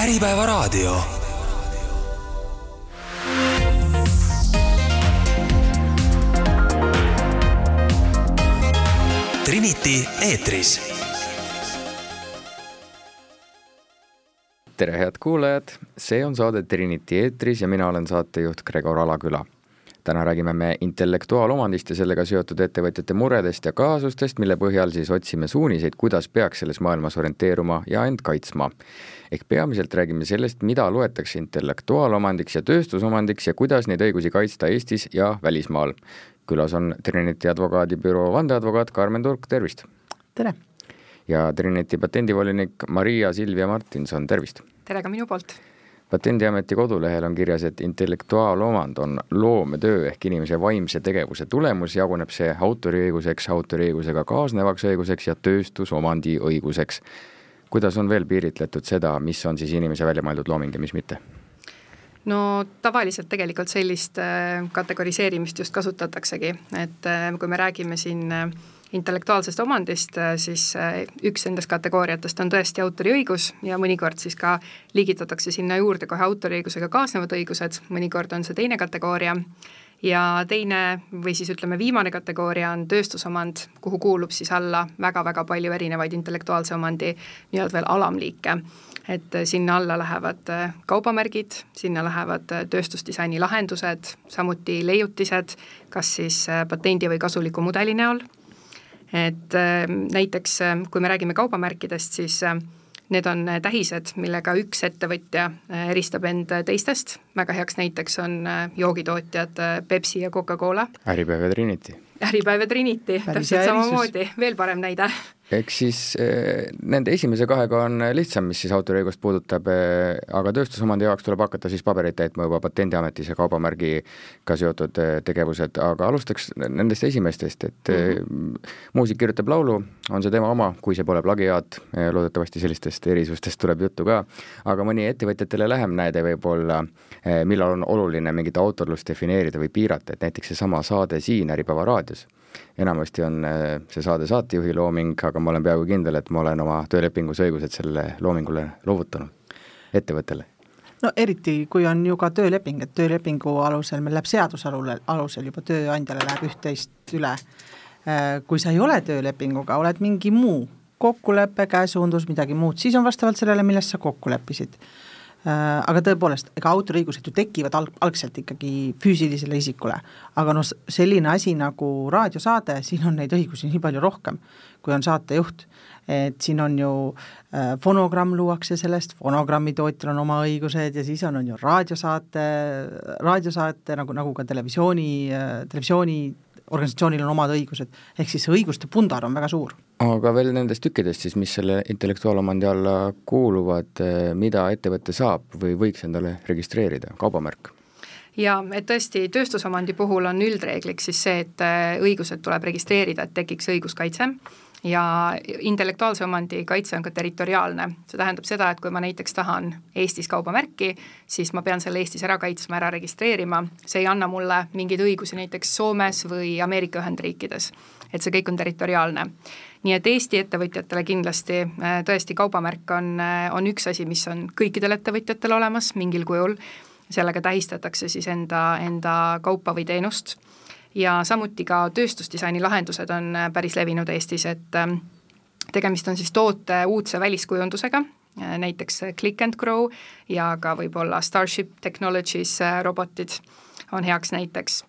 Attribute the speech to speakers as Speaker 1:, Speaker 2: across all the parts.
Speaker 1: Äripäevaraadio. Trinity eetris.
Speaker 2: tere, head kuulajad, see on saade Trinity eetris ja mina olen saatejuht Gregor Alaküla täna räägime me intellektuaalomandist ja sellega seotud ettevõtjate muredest ja kaasustest, mille põhjal siis otsime suuniseid, kuidas peaks selles maailmas orienteeruma ja end kaitsma. ehk peamiselt räägime sellest, mida loetakse intellektuaalomandiks ja tööstusomandiks ja kuidas neid õigusi kaitsta Eestis ja välismaal. külas on Trinity advokaadibüroo vandeadvokaat Karmen Turk, tervist!
Speaker 3: tere!
Speaker 2: ja Trinity patendivolinik Maria Silvia Martinson, tervist!
Speaker 3: tere ka minu poolt!
Speaker 2: Patendiameti kodulehel on kirjas, et intellektuaalomand on loometöö ehk inimese vaimse tegevuse tulemus, jaguneb see autoriõiguseks, autoriõigusega kaasnevaks õiguseks ja tööstusomandi õiguseks. kuidas on veel piiritletud seda, mis on siis inimese välja mõeldud looming ja mis mitte?
Speaker 3: no tavaliselt tegelikult sellist äh, kategoriseerimist just kasutataksegi, et äh, kui me räägime siin äh, intellektuaalsest omandist, äh, siis äh, üks nendest kategooriatest on tõesti autoriõigus ja mõnikord siis ka liigitatakse sinna juurde kohe autoriõigusega kaasnevad õigused, mõnikord on see teine kategooria, ja teine või siis ütleme, viimane kategooria on tööstusomand, kuhu kuulub siis alla väga-väga palju erinevaid intellektuaalse omandi nii-öelda veel alamliike. et äh, sinna alla lähevad kaubamärgid, sinna lähevad tööstusdisaini lahendused, samuti leiutised, kas siis patendi või kasuliku mudeli näol et ähm, näiteks ähm, kui me räägime kaubamärkidest, siis ähm, need on äh, tähised, millega üks ettevõtja äh, eristab end äh, teistest, väga heaks näiteks on joogitootjad Pepsi ja Coca-Cola.
Speaker 2: Äripäev ja Trinity.
Speaker 3: äripäev ja Trinity, täpselt samamoodi, veel parem näide
Speaker 2: eks siis eh, nende esimese kahega on lihtsam, mis siis autoriõigust puudutab eh,, aga tööstusomandi jaoks tuleb hakata siis pabereid täitma juba Patendiametis ja kaubamärgiga seotud eh, tegevused, aga alustaks nendest esimestest, et mm -hmm. muusik kirjutab laulu, on see tema oma, kui see pole plagiaat, loodetavasti sellistest erisustest tuleb juttu ka, aga mõni ettevõtjatele lähem näide võib olla, eh, millal on oluline mingit autorlust defineerida või piirata, et näiteks seesama saade siin Äripäeva raadios enamasti on äh, see saade saatejuhi looming, aga ma olen peaaegu kindel, et ma olen oma töölepingus õigused sellele loomingule loovutanud ettevõttele.
Speaker 4: no eriti, kui on ju ka tööleping, et töölepingu alusel meil läheb seaduse alusel juba tööandjale läheb üht-teist üle. Äh, kui sa ei ole töölepinguga, oled mingi muu kokkulepe, käesuundus, midagi muud, siis on vastavalt sellele, milles sa kokku leppisid aga tõepoolest, ega autoriõigused ju tekivad alg-, algselt ikkagi füüsilisele isikule, aga noh, selline asi nagu raadiosaade, siin on neid õigusi nii palju rohkem, kui on saatejuht. et siin on ju äh, fonogramm luuakse sellest, fonogrammi tootjal on oma õigused ja siis on, on ju raadiosaate, raadiosaate nagu, nagu ka televisiooni äh,, televisiooni organisatsioonil on omad õigused, ehk siis see õiguste pundar on väga suur.
Speaker 2: aga veel nendest tükkidest siis, mis selle intellektuaalomandi alla kuuluvad, eh, mida ettevõte saab või võiks endale registreerida, kaubamärk?
Speaker 3: jaa, et tõesti, tööstusomandi puhul on üldreegliks siis see, et eh, õigused tuleb registreerida, et tekiks õiguskaitse ja intellektuaalse omandi kaitse on ka territoriaalne, see tähendab seda, et kui ma näiteks tahan Eestis kaubamärki, siis ma pean selle Eestis ära kaitsma, ära registreerima, see ei anna mulle mingeid õigusi näiteks Soomes või Ameerika Ühendriikides. et see kõik on territoriaalne. nii et Eesti ettevõtjatele kindlasti äh, tõesti kaubamärk on, äh, on üks asi, mis on kõikidel ettevõtjatel olemas mingil kujul, sellega tähistatakse siis enda, enda kaupa või teenust ja samuti ka tööstusdisaini lahendused on äh, päris levinud Eestis, et ähm, tegemist on siis toote uudse väliskujundusega, äh, näiteks äh, Click and Grow ja ka võib-olla Starship Technologies robotid on heaks näiteks.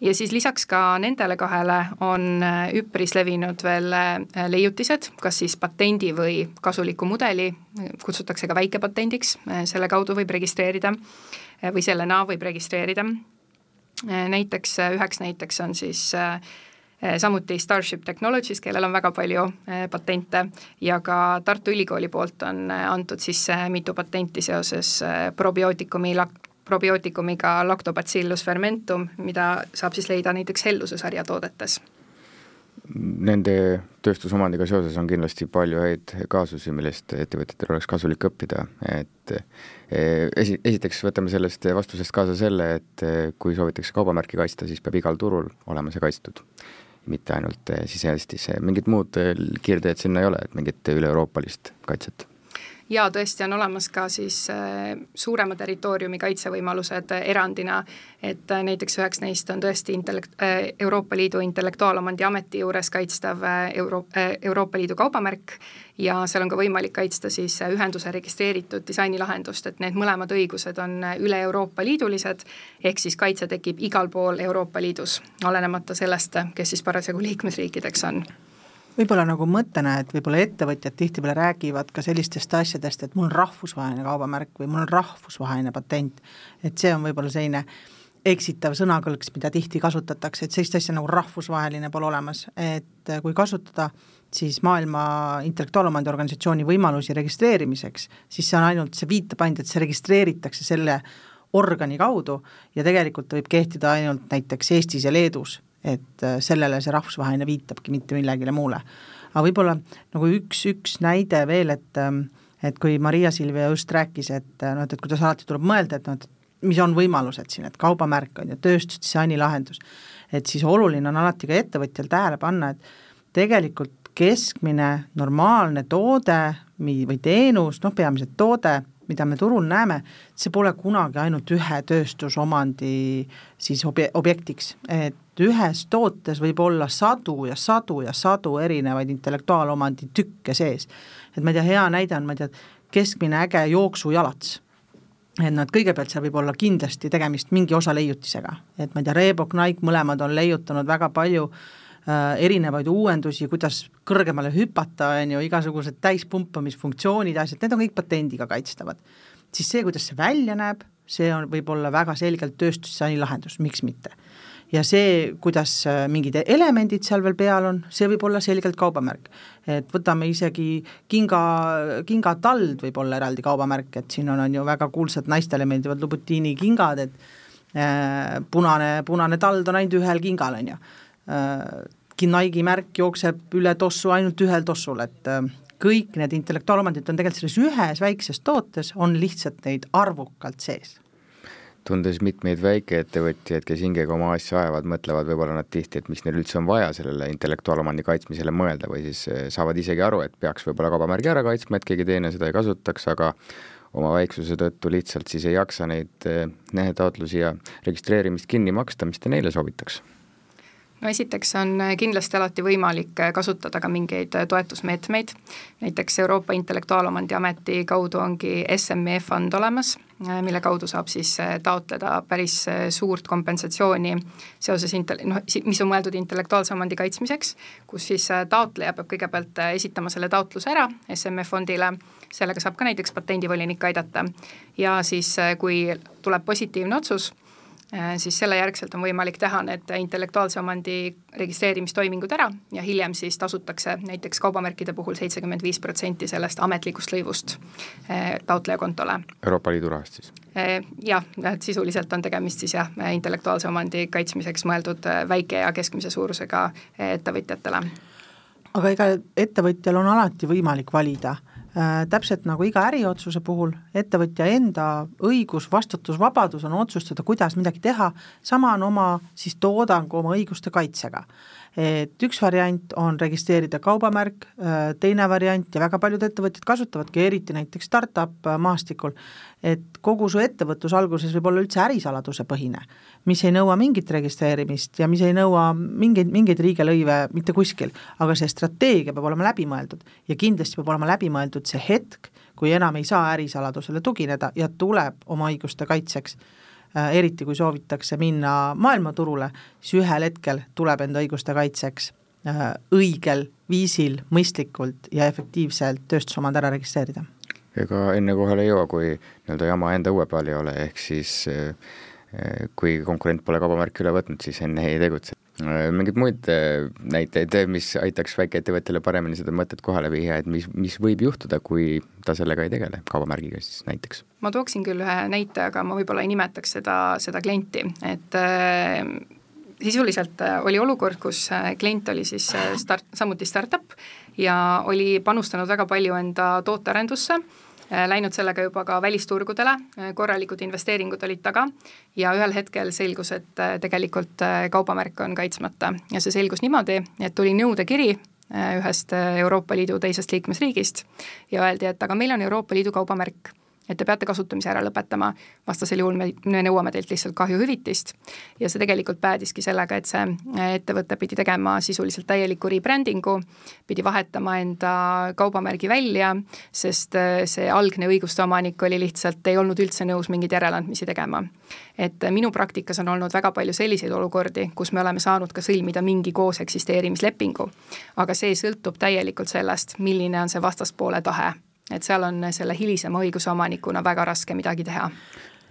Speaker 3: ja siis lisaks ka nendele kahele on üpris levinud veel leiutised, kas siis patendi või kasuliku mudeli, kutsutakse ka väikepatendiks, selle kaudu võib registreerida või sellena võib registreerida näiteks äh, üheks näiteks on siis äh, samuti Starship Technologies, kellel on väga palju patente ja ka Tartu Ülikooli poolt on antud sisse mitu patenti seoses probiootikumi probiootikumiga Lactobacillus fermentum, mida saab siis leida näiteks Helluse sarja toodetes
Speaker 2: Nende tööstusomandiga seoses on kindlasti palju häid kaasusi, millest ettevõtjatel oleks kasulik õppida, et eh, esi, esiteks võtame sellest vastusest kaasa selle, et eh, kui soovitakse kaubamärki kaitsta, siis peab igal turul olema see kaitstud. mitte ainult eh, Sise-Eestis, mingit muud kiirteed sinna ei ole, et mingit üle-euroopalist kaitset
Speaker 3: ja tõesti on olemas ka siis äh, suurema territooriumi kaitsevõimalused erandina, et äh, näiteks üheks neist on tõesti intellekt-, äh, Euroopa Liidu Intellektuaalomandi Ameti juures kaitstav Euro-, Euroopa Liidu kaubamärk ja seal on ka võimalik kaitsta siis ühenduse registreeritud disainilahendust, et need mõlemad õigused on üle Euroopa Liidulised, ehk siis kaitse tekib igal pool Euroopa Liidus, olenemata sellest, kes siis parasjagu liikmesriikideks on
Speaker 4: võib-olla nagu mõttena, et võib-olla ettevõtjad tihtipeale räägivad ka sellistest asjadest, et mul on rahvusvaheline kaubamärk või mul on rahvusvaheline patent, et see on võib-olla selline eksitav sõnakõlks, mida tihti kasutatakse, et sellist asja nagu rahvusvaheline pole olemas, et kui kasutada siis Maailma Intellektuaalomandi Organisatsiooni võimalusi registreerimiseks, siis see on ainult, see viitab ainult, et see registreeritakse selle organi kaudu ja tegelikult võib kehtida ainult näiteks Eestis ja Leedus et äh, sellele see rahvusvaheline viitabki, mitte millegile muule. aga võib-olla nagu üks, üks näide veel, et ähm, et kui Maria Silvia just rääkis, et noh, et, et kuidas alati tuleb mõelda, et noh, et mis on võimalused siin, et kaubamärk on ju, tööstusdisaini lahendus, et siis oluline on alati ka ettevõtjal tähele panna, et tegelikult keskmine normaalne toode või teenus, noh peamiselt toode, mida me turul näeme, see pole kunagi ainult ühe tööstusomandi siis obje-, objektiks, et ühes tootes võib olla sadu ja sadu ja sadu erinevaid intellektuaalomandi tükke sees. et ma ei tea, hea näide on, ma ei tea, keskmine äge jooksujalats et et kõigepealt seal võib olla kindlasti tegemist mingi osa leiutisega, et ma ei tea, Reebok, Nike, mõlemad on leiutanud väga palju äh, erinevaid uuendusi, kuidas kõrgemale hüpata, on ju, igasugused täispumpamisfunktsioonid, asjad, need on kõik patendiga kaitstavad. siis see, kuidas see välja näeb, see on, võib olla väga selgelt tööstusdisaini lahendus, miks mitte ja see, kuidas äh, mingid elemendid seal veel peal on, see võib olla selgelt kaubamärk. et võtame isegi kinga, kingatald võib olla eraldi kaubamärk, et siin on, on ju väga kuulsad naistele meeldivad Lubutini kingad, et äh, punane, punane tald on ainult ühel kingal, on ju äh,. Nike'i märk jookseb üle tossu ainult ühel tossul, et äh, kõik need intellektuaalomandid on tegelikult selles ühes väikses tootes, on lihtsalt neid arvukalt sees
Speaker 2: tundes mitmeid väikeettevõtjaid, kes hingega oma asja ajavad, mõtlevad võib-olla nad tihti, et miks neil üldse on vaja sellele intellektuaalomandi kaitsmisele mõelda või siis eh, saavad isegi aru, et peaks võib-olla kaubamärgi ära kaitsma, et keegi teine seda ei kasutaks, aga oma väiksuse tõttu lihtsalt siis ei jaksa neid eh, taotlusi ja registreerimist kinni maksta, mis te neile soovitaks?
Speaker 3: No esiteks on kindlasti alati võimalik kasutada ka mingeid toetusmeetmeid, näiteks Euroopa Intellektuaalomandi Ameti kaudu ongi SME fond olemas Äh, mille kaudu saab siis äh, taotleda päris äh, suurt kompensatsiooni seoses intel-, noh, mis on mõeldud intellektuaalse omandi kaitsmiseks, kus siis taotleja peab kõigepealt esitama selle taotluse ära SME fondile, sellega saab ka näiteks patendivolinik aidata. Ja siis, kui tuleb positiivne otsus, Äh, siis selle järgselt on võimalik teha need intellektuaalse omandi registreerimistoimingud ära ja hiljem siis tasutakse näiteks kaubamärkide puhul seitsekümmend viis protsenti sellest ametlikust lõivust äh, taotleja kontole.
Speaker 2: Euroopa Liidu rahast siis?
Speaker 3: Äh, jah, et sisuliselt on tegemist siis jah, intellektuaalse omandi kaitsmiseks mõeldud väike ja keskmise suurusega ettevõtjatele.
Speaker 4: aga ega ettevõtjal on alati võimalik valida Äh, täpselt nagu iga äriotsuse puhul, ettevõtja enda õigus, vastutusvabadus on otsustada, kuidas midagi teha, sama on oma siis toodangu, oma õiguste kaitsega et üks variant on registreerida kaubamärk, äh, teine variant ja väga paljud ettevõtjad kasutavadki, eriti näiteks startup äh, maastikul, et kogu su ettevõtlus alguses võib olla üldse ärisaladuse põhine, mis ei nõua mingit registreerimist ja mis ei nõua mingeid, mingeid riigilõive mitte kuskil, aga see strateegia peab olema läbimõeldud ja kindlasti peab olema läbimõeldud see hetk, kui enam ei saa ärisaladusele tugineda ja tuleb oma õiguste kaitseks eriti kui soovitakse minna maailmaturule, siis ühel hetkel tuleb enda õiguste kaitseks äh, õigel viisil, mõistlikult ja efektiivselt tööstusomand ära registreerida.
Speaker 2: ega enne kohale ei jõua, kui nii-öelda jama enda õue peal ei ole, ehk siis äh, kui konkurent pole kaubamärki üle võtnud, siis enne ei tegutse. Äh, mingeid muid äh, näiteid, mis aitaks väikeettevõttele paremini seda mõtet kohale viia, et mis, mis võib juhtuda, kui ta sellega ei tegele, kaubamärgiga siis näiteks?
Speaker 3: ma tooksin küll ühe näite, aga ma võib-olla ei nimetaks seda, seda klienti, et äh, sisuliselt äh, oli olukord, kus klient oli siis start, samuti startup ja oli panustanud väga palju enda tootearendusse Äh, läinud sellega juba ka välisturgudele, äh, korralikud investeeringud olid taga. Ja ühel hetkel selgus, et äh, tegelikult kaubamärk on kaitsmata. Ja see selgus niimoodi, et tuli nõudekiri ühest Euroopa Liidu teisest liikmesriigist ja öeldi, et aga meil on Euroopa Liidu kaubamärk et te peate kasutamise ära lõpetama, vastasel juhul me, me nõuame teilt lihtsalt kahjuhüvitist. ja see tegelikult päädiski sellega, et see äh, ettevõte pidi tegema sisuliselt täieliku rebrandingu, pidi vahetama enda kaubamärgi välja, sest äh, see algne õiguste omanik oli lihtsalt, ei olnud üldse nõus mingeid järeleandmisi tegema. et äh, minu praktikas on olnud väga palju selliseid olukordi, kus me oleme saanud ka sõlmida mingi koos eksisteerimislepingu. aga see sõltub täielikult sellest, milline on see vastaspoole tahe et seal on selle hilisema õigusomanikuna väga raske midagi teha.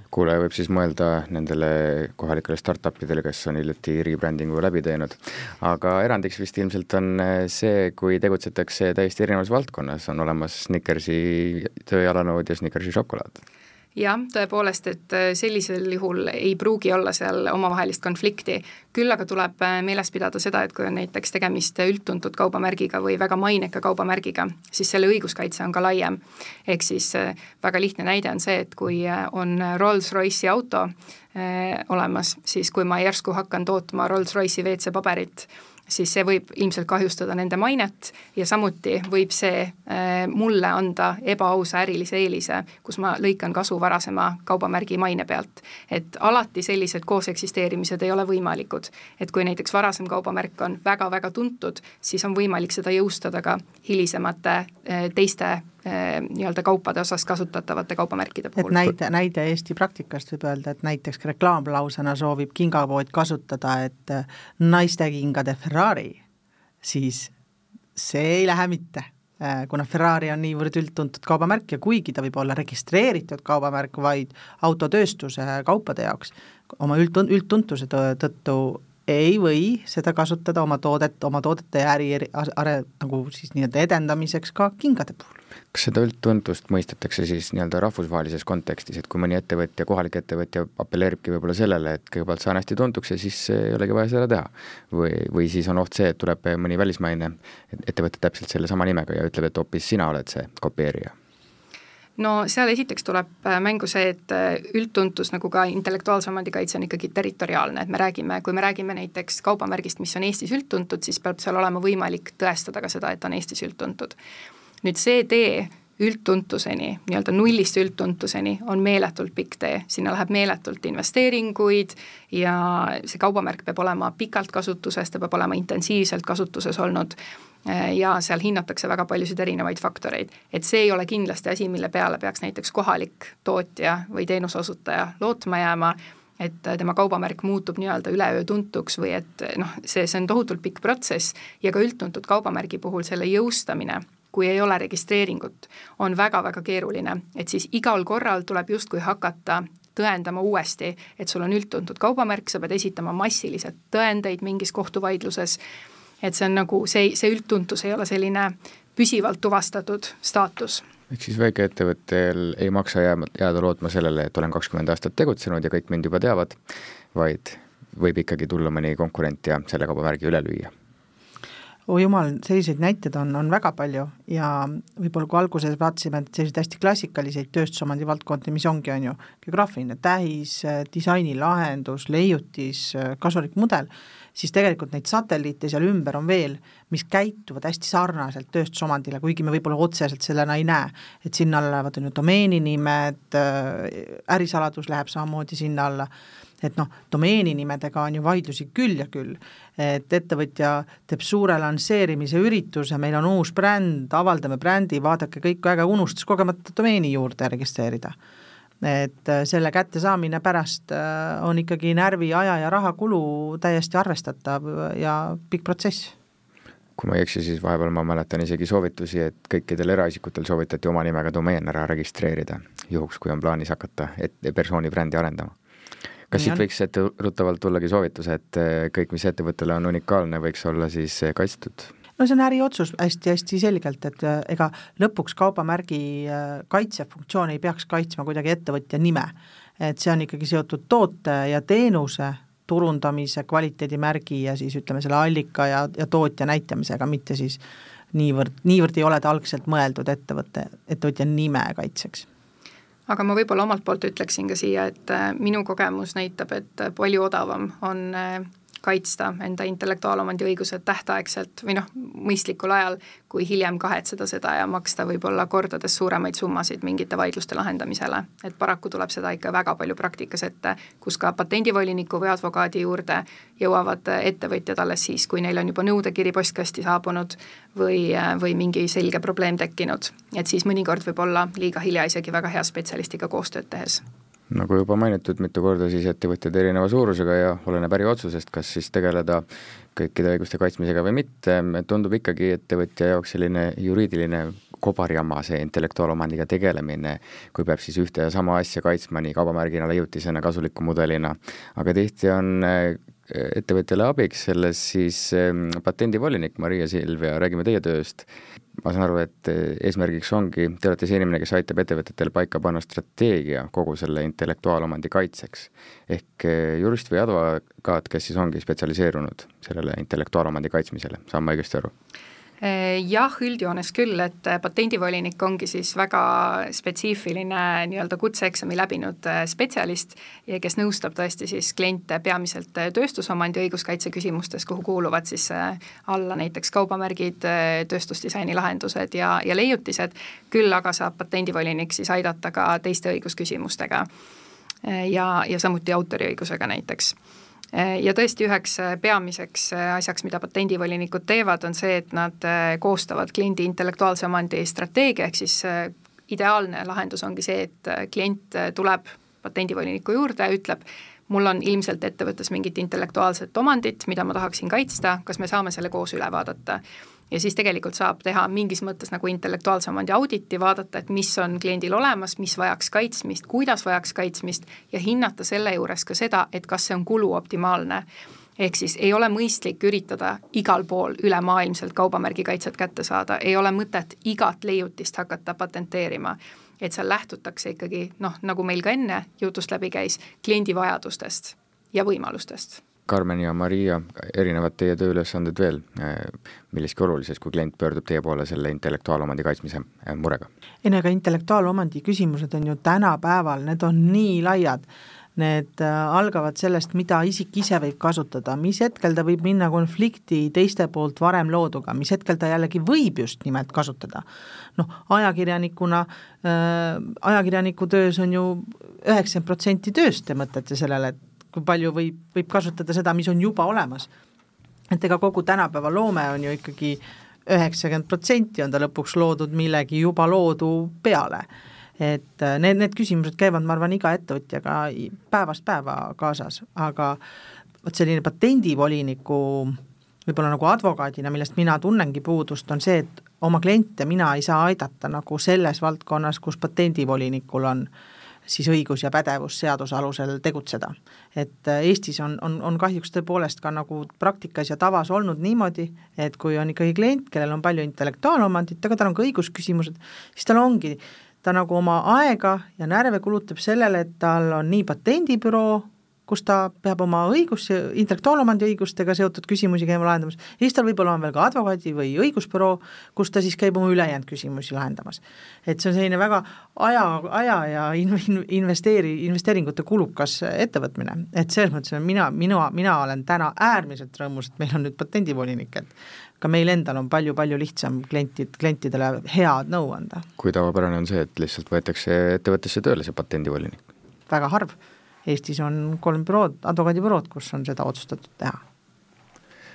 Speaker 2: Kuulaja võib siis mõelda nendele kohalikele startup idele, kes on hiljuti rebrandingu läbi teinud. aga erandiks vist ilmselt on see, kui tegutsetakse täiesti erinevas valdkonnas, on olemas Snickersi tööjalanõud ja Snickersi šokolaad
Speaker 3: jah, tõepoolest, et äh, sellisel juhul ei pruugi olla seal omavahelist konflikti, küll aga tuleb äh, meeles pidada seda, et kui on näiteks tegemist üldtuntud kaubamärgiga või väga maineka kaubamärgiga, siis selle õiguskaitse on ka laiem. ehk siis äh, väga lihtne näide on see, et kui on Rolls-Royce'i auto eh, olemas, siis kui ma järsku hakkan tootma Rolls-Royce'i WC paberit, siis see võib ilmselt kahjustada nende mainet ja samuti võib see äh, mulle anda ebaausa ärilise eelise, kus ma lõikan kasu varasema kaubamärgi maine pealt. et alati sellised kooseksisteerimised ei ole võimalikud. et kui näiteks varasem kaubamärk on väga-väga tuntud, siis on võimalik seda jõustada ka hilisemate äh, teiste nii-öelda kaupade osas kasutatavate kaubamärkide puhul.
Speaker 4: et näide, näide Eesti praktikast võib öelda, et näiteks reklaamlausena soovib kingapood kasutada, et eh, naiste kingade Ferrari, siis see ei lähe mitte eh, kuna Ferrari on niivõrd üldtuntud kaubamärk ja kuigi ta võib olla registreeritud kaubamärk vaid autotööstuse kaupade jaoks, oma üld, üldtuntuse tõttu ei või seda kasutada oma toodet, oma toodete äri are-, nagu siis nii-öelda edendamiseks ka kingade puhul.
Speaker 2: kas seda üldtuntust mõistetakse siis nii-öelda rahvusvahelises kontekstis, et kui mõni ettevõtja, kohalik ettevõtja apelleeribki võib-olla sellele, et kõigepealt saan hästi tuntuks ja siis ei olegi vaja seda teha? või, või siis on oht see, et tuleb mõni välismaine ettevõte täpselt sellesama nimega ja ütleb, et hoopis sina oled see kopeerija?
Speaker 3: No seal esiteks tuleb äh, mängu see, et äh, üldtuntus nagu ka intellektuaalse omandi kaitse on ikkagi territoriaalne, et me räägime, kui me räägime näiteks kaubamärgist, mis on Eestis üldtuntud, siis peab seal olema võimalik tõestada ka seda, et on Eestis üldtuntud. nüüd see tee üldtuntuseni, nii-öelda nullist üldtuntuseni on meeletult pikk tee, sinna läheb meeletult investeeringuid ja see kaubamärk peab olema pikalt kasutuses, ta peab olema intensiivselt kasutuses olnud ja seal hinnatakse väga paljusid erinevaid faktoreid. et see ei ole kindlasti asi, mille peale peaks näiteks kohalik tootja või teenuseosutaja lootma jääma, et tema kaubamärk muutub nii-öelda üleöö tuntuks või et noh, see, see on tohutult pikk protsess. Ja ka üldtuntud kaubamärgi puhul selle jõustamine kui ei ole registreeringut, on väga-väga keeruline, et siis igal korral tuleb justkui hakata tõendama uuesti, et sul on üldtuntud kaubamärk, sa pead esitama massiliselt tõendeid mingis kohtuvaidluses et see on nagu see, see üldtuntus ei ole selline püsivalt tuvastatud staatus.
Speaker 2: Ehk siis väikeettevõttel ei maksa jääma, jääda lootma sellele, et olen kakskümmend aastat tegutsenud ja kõik mind juba teavad, vaid võib ikkagi tulla mõni konkurent ja selle kaubamärgi üle lüüa.
Speaker 4: Oh jumal, selliseid näiteid on, on väga palju ja võib-olla kui alguses vaatasime, et selliseid hästi klassikaliseid tööstusomandi valdkondi, mis ongi, on ju, geograafiline tähis, disainilahendus, leiutis, kasulik mudel, siis tegelikult neid satelliite seal ümber on veel, mis käituvad hästi sarnaselt tööstusomandile, kuigi me võib-olla otseselt sellena ei näe. et sinna alla lähevad on ju domeeninimed, äh, ärisaladus läheb samamoodi sinna alla, et noh, domeeninimedega on ju vaidlusi küll ja küll, et ettevõtja teeb suure lansseerimise ürituse, meil on uus bränd, avaldame brändi, vaadake kõik väga, unustas kogemata domeeni juurde registreerida et äh, selle kättesaamine pärast äh, on ikkagi närvi, aja ja rahakulu täiesti arvestatav ja pikk protsess.
Speaker 2: Kui ma ei eksi, siis vahepeal ma mäletan isegi soovitusi, et kõikidel eraisikutel soovitati oma nimega domeen ära registreerida, juhuks kui on plaanis hakata et persooni brändi arendama. kas siit võiks etteruttavalt tullagi soovitus, et äh, kõik, mis ettevõttele on unikaalne, võiks olla siis kaitstud
Speaker 4: no see on äriotsus hästi-hästi selgelt, et äh, ega lõpuks kaubamärgi äh, kaitsefunktsioon ei peaks kaitsma kuidagi ettevõtja nime. et see on ikkagi seotud toote ja teenuse turundamise, kvaliteedimärgi ja siis ütleme, selle allika ja, ja tootja näitamisega, mitte siis niivõrd, niivõrd ei ole ta algselt mõeldud ettevõtte, ettevõtja nime kaitseks
Speaker 3: aga ma võib-olla omalt poolt ütleksin ka siia, et äh, minu kogemus näitab, et palju odavam on kaitsta enda intellektuaalomandi õigused tähtaegselt või noh, mõistlikul ajal, kui hiljem kahetseda seda ja maksta võib-olla kordades suuremaid summasid mingite vaidluste lahendamisele. et paraku tuleb seda ikka väga palju praktikas ette, kus ka patendivoliniku või advokaadi juurde jõuavad ettevõtjad alles siis, kui neil on juba nõudekiri postkasti saabunud või, või mingi selge probleem tekkinud. et siis mõnikord võib olla liiga hilja isegi väga hea spetsialistiga koostööd tehes
Speaker 2: nagu juba mainitud mitu korda, siis ettevõtjad erineva suurusega ja oleneb äriotsusest, kas siis tegeleda kõikide õiguste kaitsmisega või mitte, tundub ikkagi ettevõtja jaoks selline juriidiline kobarjama, see intellektuaalomandiga tegelemine, kui peab siis ühte ja sama asja kaitsma nii kaubamärgina, leiutisena, kasuliku mudelina, aga tihti on äh, ettevõtjale abiks selles siis ähm, patendivolinik Maria Silvia, räägime teie tööst ma saan aru, et eh, eesmärgiks ongi, te olete see inimene, kes aitab ettevõtetel paika panna strateegia kogu selle intellektuaalomandi kaitseks. ehk eh, jurist või advokaat, kes siis ongi spetsialiseerunud sellele intellektuaalomandi kaitsmisele, saan ma õigesti aru?
Speaker 3: Eh, jah, üldjoones küll, et eh, patendivolinik ongi siis väga spetsiifiline nii-öelda kutseeksami läbinud eh, spetsialist, kes nõustab tõesti siis kliente peamiselt tööstusomandi õiguskaitse küsimustes, kuhu kuuluvad siis alla näiteks kaubamärgid, tööstusdisaini lahendused ja, ja leiutised, küll aga saab patendivolinik siis aidata ka teiste õigusküsimustega ja, ja samuti autoriõigusega näiteks. Äh, ja tõesti üheks äh, peamiseks äh, asjaks, mida patendivolinikud teevad, on see, et nad koostavad kliendi intellektuaalse omandi strateegia, ehk siis ideaalne lahendus ongi see, et klient tuleb patendivoliniku juurde, ütleb, mul on ilmselt ettevõttes mingit intellektuaalset omandit, mida ma tahaksin kaitsta, kas me saame selle koos üle vaadata ja siis tegelikult saab teha mingis mõttes nagu intellektuaalse omandi auditi, vaadata, et mis on kliendil olemas, mis vajaks kaitsmist, kuidas vajaks kaitsmist ja hinnata selle juures ka seda, et kas see on kulu optimaalne. Ehk siis ei ole mõistlik üritada igal pool ülemaailmselt kaubamärgi kaitset kätte saada, ei ole mõtet igat leiutist hakata patenteerima. et seal lähtutakse ikkagi noh, nagu meil ka enne jutust läbi käis, kliendi vajadustest ja võimalustest
Speaker 2: Carmen ja Maria, erinevad teie tööülesanded veel milleski olulises, kui klient pöördub teie poole selle intellektuaalomandi kaitsmise äh, murega?
Speaker 4: ei no ega intellektuaalomandi küsimused on ju tänapäeval, need on nii laiad, need äh, algavad sellest, mida isik ise võib kasutada, mis hetkel ta võib minna konflikti teiste poolt varem looduga, mis hetkel ta jällegi võib just nimelt kasutada. noh, ajakirjanikuna äh,, ajakirjaniku töös on ju üheksakümmend protsenti tööst, te mõtlete sellele, et kui palju võib, võib kasutada seda, mis on juba olemas. et ega kogu tänapäeva loome on ju ikkagi üheksakümmend protsenti on ta lõpuks loodud millegi juba loodu peale. et äh, need, need küsimused käivad, ma arvan, iga ettevõtjaga päevast päeva kaasas, aga vot selline patendivoliniku võib-olla nagu advokaadina, millest mina tunnengi puudust, on see, et oma kliente mina ei saa aidata nagu selles valdkonnas, kus patendivolinikul on äh, siis õigus ja pädevus seaduse alusel tegutseda. et äh, Eestis on, on, on kahjuks tõepoolest ka nagu praktikas ja tavas olnud niimoodi, et kui on ikkagi klient, kellel on palju intellektuaalomandit, aga tal on ka õigusküsimused, siis tal ongi, ta nagu oma aega ja närve kulutab sellele, et tal on nii patendibüroo, kus ta peab oma õigus, intellektuaalomandi õigustega seotud küsimusi käima lahendamas, ja siis tal võib-olla on veel ka advokaadi või õigusbüroo, kus ta siis käib oma ülejäänud küsimusi lahendamas. et see on selline väga aja, aja ja in-, investeeri, investeeringute kulukas ettevõtmine, et selles mõttes mina, mina, mina olen täna äärmiselt rõõmus, et meil on nüüd patendivolinik, et ka meil endal on palju-palju lihtsam klientid, klientidele head nõu anda.
Speaker 2: kui tavapärane on see, et lihtsalt võetakse ettevõttesse tööle see patendivolinik?
Speaker 4: väga harv Eestis on kolm bürood, advokaadibürood, kus on seda otsustatud teha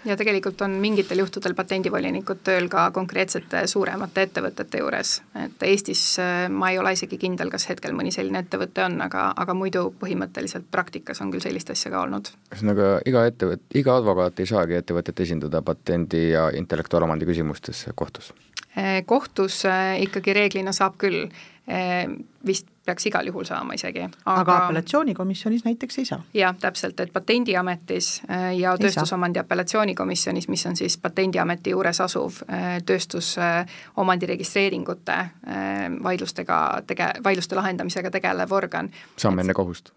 Speaker 3: ja tegelikult on mingitel juhtudel patendivolinikud tööl ka konkreetsete suuremate ettevõtete juures, et Eestis äh, ma ei ole isegi kindel, kas hetkel mõni selline ettevõte on, aga, aga muidu põhimõtteliselt praktikas on küll sellist asja ka olnud.
Speaker 2: ühesõnaga iga ettevõte, iga advokaat ei saagi ettevõtet esindada patendi ja intellektuaalomandi küsimustes kohtus?
Speaker 3: Äh, kohtus äh, ikkagi reeglina saab küll vist peaks igal juhul saama isegi.
Speaker 4: aga, aga apellatsioonikomisjonis näiteks ei saa?
Speaker 3: jah, täpselt, et Patendiametis äh, ja Tööstusomandi apellatsioonikomisjonis, mis on siis Patendiameti juures asuv äh, tööstusomandi registreeringute äh, vaidlustega tege-, vaidluste lahendamisega tegelev organ.
Speaker 2: saame enne kohust?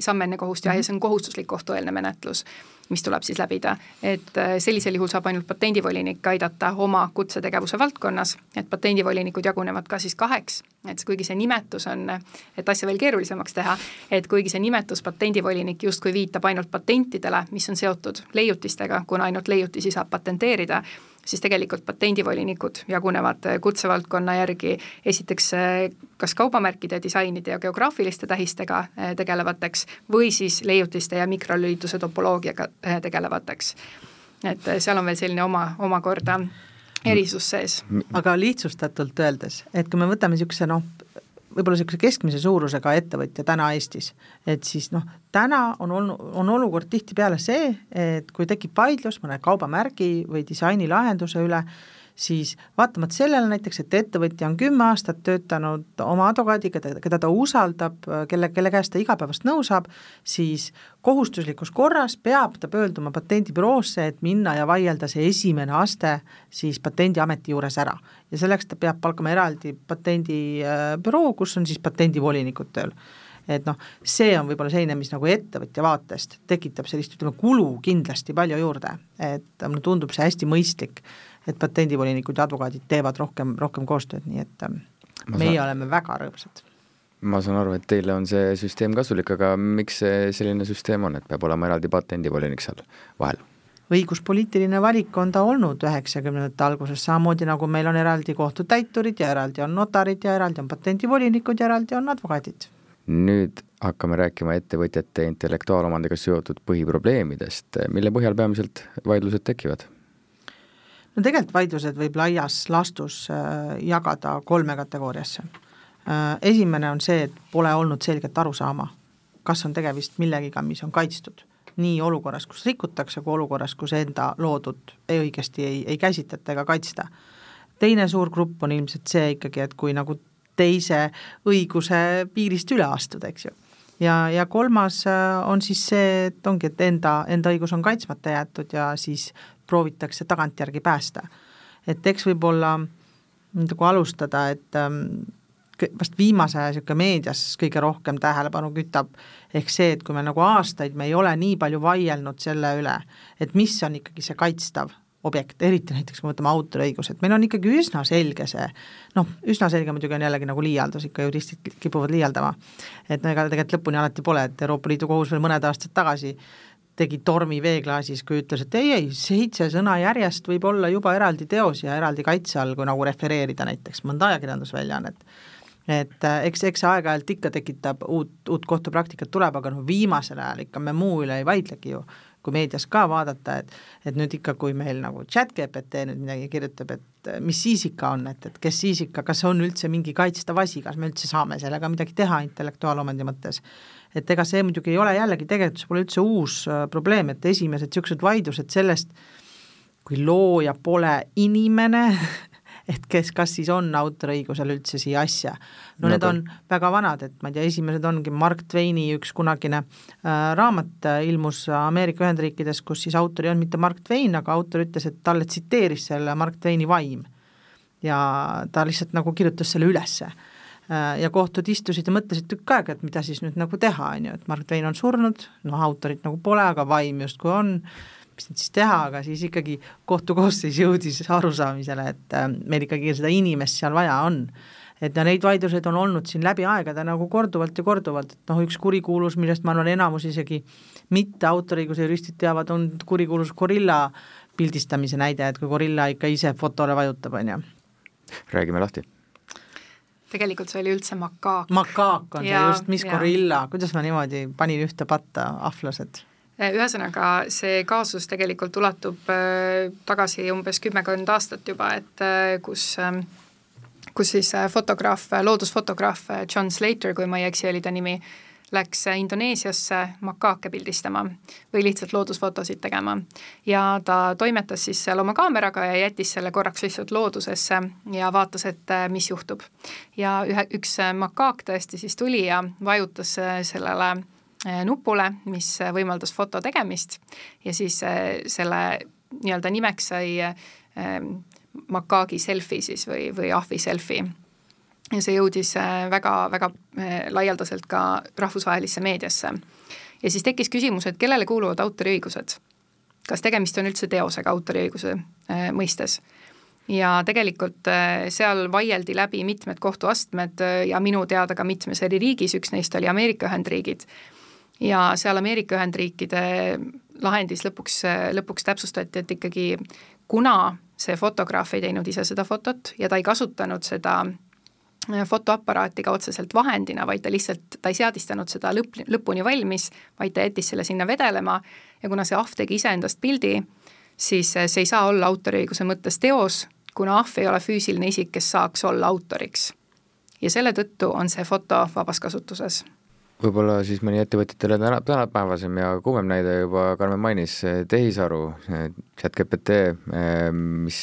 Speaker 3: Samm enne kohust ja, ja see on kohustuslik kohtueelne menetlus mis tuleb siis läbida. et äh, sellisel juhul saab ainult patendivolinik aidata oma kutsetegevuse valdkonnas, et patendivolinikud jagunevad ka siis kaheks, et kuigi see nimetus on, et asja veel keerulisemaks teha, et kuigi see nimetus patendivolinik justkui viitab ainult patentidele, mis on seotud leiutistega, kuna ainult leiutisi saab patenteerida, siis tegelikult patendivolinikud jagunevad kutsevaldkonna järgi esiteks kas kaubamärkide, disainide ja geograafiliste tähistega eh, tegelevateks või siis leiutiste ja mikrolülituse topoloogiaga eh, tegelevateks. et eh, seal on veel selline oma, omakorda erisus sees.
Speaker 4: aga lihtsustatult öeldes, et kui me võtame niisuguse noh, võib-olla niisuguse keskmise suurusega ettevõtja täna Eestis, et siis noh, täna on olnud, on olukord tihtipeale see, et kui tekib vaidlus mõne kaubamärgi või disainilahenduse üle, siis vaatamata sellele näiteks, et ettevõtja on kümme aastat töötanud oma advokaadiga, keda ta usaldab, kelle, kelle käest ta igapäevast nõu saab, siis kohustuslikus korras peab ta pöörduma patendibüroosse, et minna ja vaielda see esimene aste siis Patendiameti juures ära. ja selleks ta peab palkama eraldi patendibüroo, kus on siis patendivolinikud tööl. Et noh, see on võib-olla selline, mis nagu ettevõtja vaatest tekitab sellist, ütleme, kulu kindlasti palju juurde, et mulle tundub see hästi mõistlik et patendivolinikud ja advokaadid teevad rohkem, rohkem koostööd, nii et ähm, ma meie saan... oleme väga rõõmsad.
Speaker 2: ma saan aru, et teile on see süsteem kasulik, aga miks see selline süsteem on, et peab olema eraldi patendivolinik seal vahel?
Speaker 4: õiguspoliitiline valik on ta olnud üheksakümnendate alguses, samamoodi nagu meil on eraldi kohtutäiturid ja eraldi on notarid ja eraldi on patendivolinikud ja eraldi on advokaadid.
Speaker 2: nüüd hakkame rääkima ettevõtjate intellektuaalomandiga seotud põhiprobleemidest, mille põhjal peamiselt vaidlused tekivad
Speaker 4: no tegelikult vaidlused võib laias laastus äh, jagada kolme kategooriasse. Äh, esimene on see, et pole olnud selget arusaama, kas on tegemist millegiga, mis on kaitstud. nii olukorras, kus rikutakse, kui olukorras, kus enda loodut ei õigesti ei, ei käsitleta ega kaitsta. teine suur grupp on ilmselt see ikkagi, et kui nagu teise õiguse piirist üle astuda, eks ju ja, ja kolmas äh, on siis see, et ongi, et enda, enda õigus on kaitsmata jäetud ja siis proovitakse tagantjärgi päästa. et eks võib-olla nagu alustada, et ähm, vast viimase aja niisugune meedias kõige rohkem tähelepanu kütab, ehk see, et kui me nagu aastaid, me ei ole nii palju vaielnud selle üle, et mis on ikkagi see kaitstav objekt, eriti näiteks kui me võtame autoriõigused, meil on ikkagi üsna selge see, noh, üsna selge muidugi on jällegi nagu liialdus, ikka juristid kipuvad liialdama. et no ega tegelikult lõpuni alati pole, et Euroopa Liidu kohus veel mõned aastad tagasi tegi tormi veeklaasis, kui ütles, et ei, ei, seitse sõna järjest võib olla juba eraldi teos ja eraldi kaitse all, kui nagu refereerida näiteks mõnda ajakirjandusväljaannet. et äh, eks, eks see aeg-ajalt ikka tekitab uut, uut kohtupraktikat tuleb, aga noh, viimasel ajal ikka me muu üle ei vaidlegi ju, kui meedias ka vaadata, et et nüüd ikka, kui meil nagu chat GPT nüüd midagi kirjutab, et mis siis ikka on, et, et kes siis ikka, kas on üldse mingi kaitstav asi, kas me üldse saame sellega midagi teha intellektuaalomandi mõttes et ega see muidugi ei ole jällegi tegelikult, see pole üldse uus äh, probleem, et esimesed niisugused vaidlused sellest, kui looja pole inimene et kes, kas siis on autoriõigusel üldse siia asja. no, no need on väga vanad, et ma ei tea, esimesed ongi Mark Twaini üks kunagine äh, raamat äh, ilmus Ameerika Ühendriikides, kus siis autor ei olnud mitte Mark Twain, aga autor ütles, et talle tsiteeris selle Mark Twaini vaim. ja ta lihtsalt nagu kirjutas selle ülesse ja kohtud istusid ja mõtlesid tükk aega, et mida siis nüüd nagu teha, on ju, et Mark Twain on surnud, noh, autorit nagu pole, aga vaim justkui on, mis nüüd siis teha, aga siis ikkagi kohtukoosseis jõudis arusaamisele, et äh, meil ikkagi seda inimest seal vaja on. et ja neid vaidluseid on olnud siin läbi aegade nagu korduvalt ja korduvalt, et noh, üks kurikuulus, millest ma arvan, enamus isegi mitte autoriõiguse juristid teavad, on kurikuulus gorilla pildistamise näide, et kui gorilla ikka ise fotole vajutab, on ju.
Speaker 2: räägime lahti
Speaker 3: tegelikult see oli üldse makaak.
Speaker 4: makaak on ja, see just, mis ja. gorilla, kuidas ma niimoodi panin ühte patta ahvlased?
Speaker 3: Äh, ühesõnaga, see kaasus tegelikult ulatub äh, tagasi umbes kümmekond aastat juba, et äh, kus äh, kus siis fotograaf, loodusfotograaf John Slater, kui ma ei eksi, oli ta nimi, läks Indoneesiasse makaake pildistama või lihtsalt loodusfotosid tegema. ja ta toimetas siis seal oma kaameraga ja jättis selle korraks lihtsalt loodusesse ja vaatas, et äh, mis juhtub. ja ühe, üks makaak tõesti siis tuli ja vajutas äh, sellele äh, nupule, mis võimaldas foto tegemist ja siis selle nii-öelda nimeks sai makaagi selfie siis või, või ahvi selfie ja see jõudis väga-väga laialdaselt ka rahvusvahelisse meediasse. ja siis tekkis küsimus, et kellele kuuluvad autoriõigused? kas tegemist on üldse teosega autoriõiguse mõistes? ja tegelikult seal vaieldi läbi mitmed kohtuastmed ja minu teada ka mitmes eri riigis, üks neist oli Ameerika Ühendriigid, ja seal Ameerika Ühendriikide lahendis lõpuks, lõpuks täpsustati, et ikkagi kuna see fotograaf ei teinud ise seda fotot ja ta ei kasutanud seda äh, fotoaparaati ka otseselt vahendina, vaid ta lihtsalt, ta ei seadistanud seda lõpp, lõpuni valmis, vaid ta jättis selle sinna vedelema ja kuna see ahv tegi iseendast pildi, siis äh, see ei saa olla autoriõiguse mõttes teos, kuna ahv ei ole füüsiline isik, kes saaks olla autoriks. ja selle tõttu on see foto vabas kasutuses
Speaker 2: võib-olla siis mõni ettevõtjatele täna, tänapäevasem ja kuumem näide juba Karmen mainis, tehisaru, chat GPT, mis,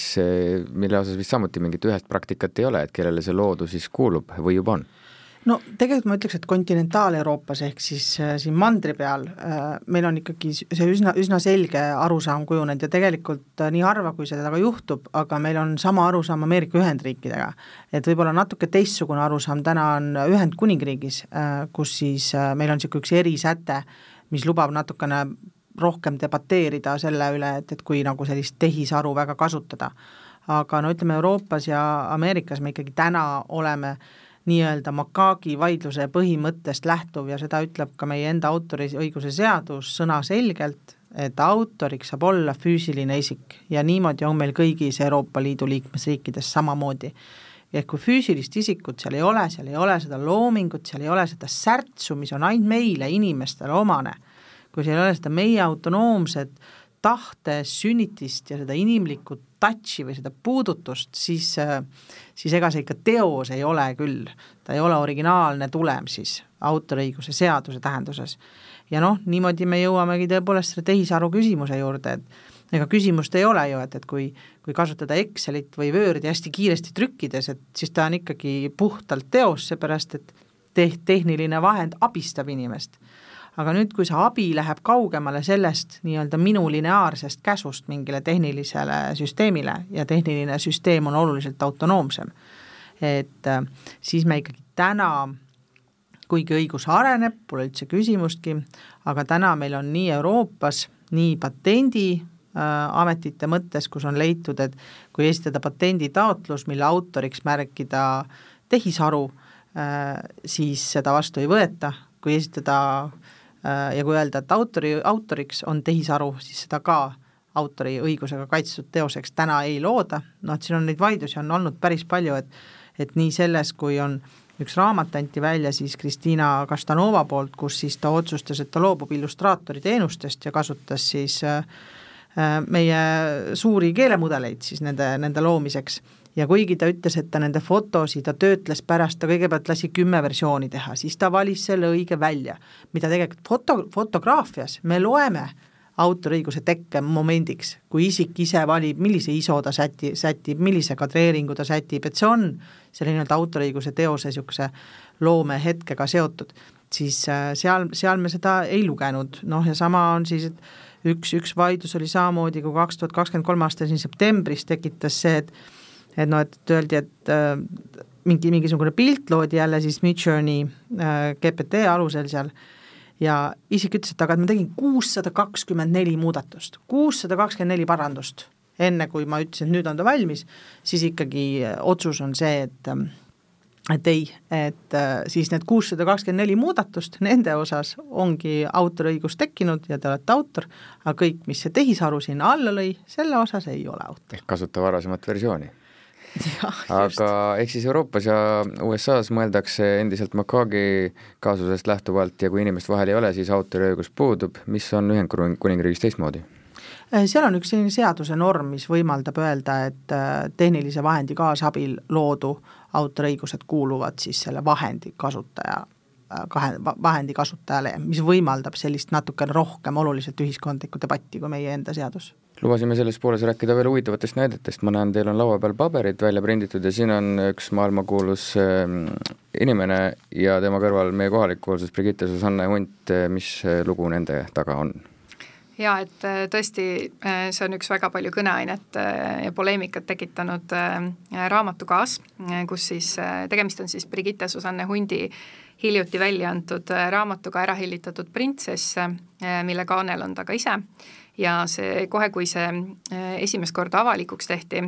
Speaker 2: mille osas vist samuti mingit ühest praktikat ei ole, et kellele see loodus siis kuulub või juba on
Speaker 4: no tegelikult ma ütleks, et kontinentaal-Euroopas ehk siis äh, siin mandri peal äh, meil on ikkagi see üsna, üsna selge arusaam kujunenud ja tegelikult äh, nii harva, kui seda ka juhtub, aga meil on sama arusaam Ameerika Ühendriikidega. et võib-olla natuke teistsugune arusaam täna on Ühendkuningriigis, kus siis meil on niisugune üks erisäte, mis lubab natukene rohkem debateerida selle üle, et, et kui nagu sellist tehisaru väga kasutada. aga no ütleme, Euroopas ja Ameerikas me ikkagi täna oleme äh, nii-öelda Makagi vaidluse põhimõttest lähtuv ja seda ütleb ka meie enda autoriõiguse seadus sõnaselgelt, et autoriks saab olla füüsiline isik ja niimoodi on meil kõigis Euroopa Liidu liikmesriikides samamoodi. ehk kui füüsilist isikut seal ei ole, seal ei ole seda loomingut, seal ei ole seda särtsu, mis on ainult meile, inimestele omane, kui seal ei ole seda meie autonoomset tahte sünnitist ja seda inimlikku touch'i või seda puudutust, siis, siis ega see ikka teos ei ole küll, ta ei ole originaalne tulem siis autoriõiguse seaduse tähenduses. ja noh, niimoodi me jõuamegi tõepoolest selle tehisaru küsimuse juurde, et ega küsimust ei ole ju, et, et kui, kui kasutada Excelit või Wordi hästi kiiresti trükkides, et siis ta on ikkagi puhtalt teos, seepärast et te-, tehniline vahend abistab inimest aga nüüd, kui see abi läheb kaugemale sellest nii-öelda minu lineaarsest käsust mingile tehnilisele süsteemile ja tehniline süsteem on oluliselt autonoomsem, et äh, siis me ikkagi täna kuigi õigus areneb, pole üldse küsimustki, aga täna meil on nii Euroopas, nii patendi äh, ametite mõttes, kus on leitud, et kui esitada patenditaotlus, mille autoriks märkida tehisaru äh,, siis seda vastu ei võeta, kui esitada ja kui öelda, et autori, autoriks on tehisaru, siis seda ka autoriõigusega kaitstud teoseks täna ei looda, noh et siin on neid vaidlusi on olnud päris palju, et et nii selles, kui on üks raamat anti välja siis Kristiina Kastanova poolt, kus siis ta otsustas, et ta loobub illustraatori teenustest ja kasutas siis äh, äh meie suuri keelemudeleid siis nende, nende loomiseks ja kuigi ta ütles, et ta nende fotosid, ta töötles pärast, ta kõigepealt lasi kümme versiooni teha, siis ta valis selle õige välja, mida tegelikult foto, fotograafias me loeme autoriõiguse tekke momendiks, kui isik ise valib, millise ISO ta säti, sätib, millise kadreeringu ta sätib, et see on selle nii-öelda autoriõiguse teose niisuguse loomehetkega seotud, siis äh, seal, seal me seda ei lugenud, noh ja sama on siis, et üks, üks vaidlus oli samamoodi, kui kaks tuhat kakskümmend kolm aasta siin septembris tekitas see, et et noh, et öeldi, et äh, mingi, mingisugune pilt loodi jälle siis Midjourney äh, GPT alusel seal. Ja isik ütles, et aga et ma tegin kuussada kakskümmend neli muudatust, kuussada kakskümmend neli parandust, enne kui ma ütlesin, et nüüd on ta valmis, siis ikkagi äh, otsus on see, et äh, et ei, et äh, siis need kuussada kakskümmend neli muudatust, nende osas ongi autoriõigus tekkinud ja te olete autor, aga kõik, mis see tehisaru sinna alla lõi, selle osas ei ole autor.
Speaker 2: ehk kasuta varasemat versiooni aga ehk siis Euroopas ja USA-s mõeldakse endiselt Makagi kaasusest lähtuvalt ja kui inimest vahel ei ole, siis autoriõigus puudub, mis on Ühendkuningriigis teistmoodi?
Speaker 4: Äh, seal on üks selline seaduse norm, mis võimaldab öelda, et äh, tehnilise vahendi kaasabil loodu autoriõigused kuuluvad siis selle vahendi kasutaja äh, kahe, vahendi kasutajale, mis võimaldab sellist natukene rohkem oluliselt ühiskondlikku debatti kui meie enda seadus
Speaker 2: lubasime selles pooles rääkida veel huvitavatest näidetest, ma näen, teil on laua peal paberid välja prinditud ja siin on üks maailmakuulus äh, inimene ja tema kõrval meie kohalik kuulsus Brigitte Susanne Hunt, mis lugu nende taga on?
Speaker 3: jaa, et äh, tõesti, see on üks väga palju kõneainet ja poleemikat tekitanud raamatukaas, kus siis, tegemist on siis Brigitte Susanne Hundi hiljuti välja antud raamatuga Ära hillitatud printsess, mille kaanel on ta ka ise ja see kohe, kui see esimest korda avalikuks tehti,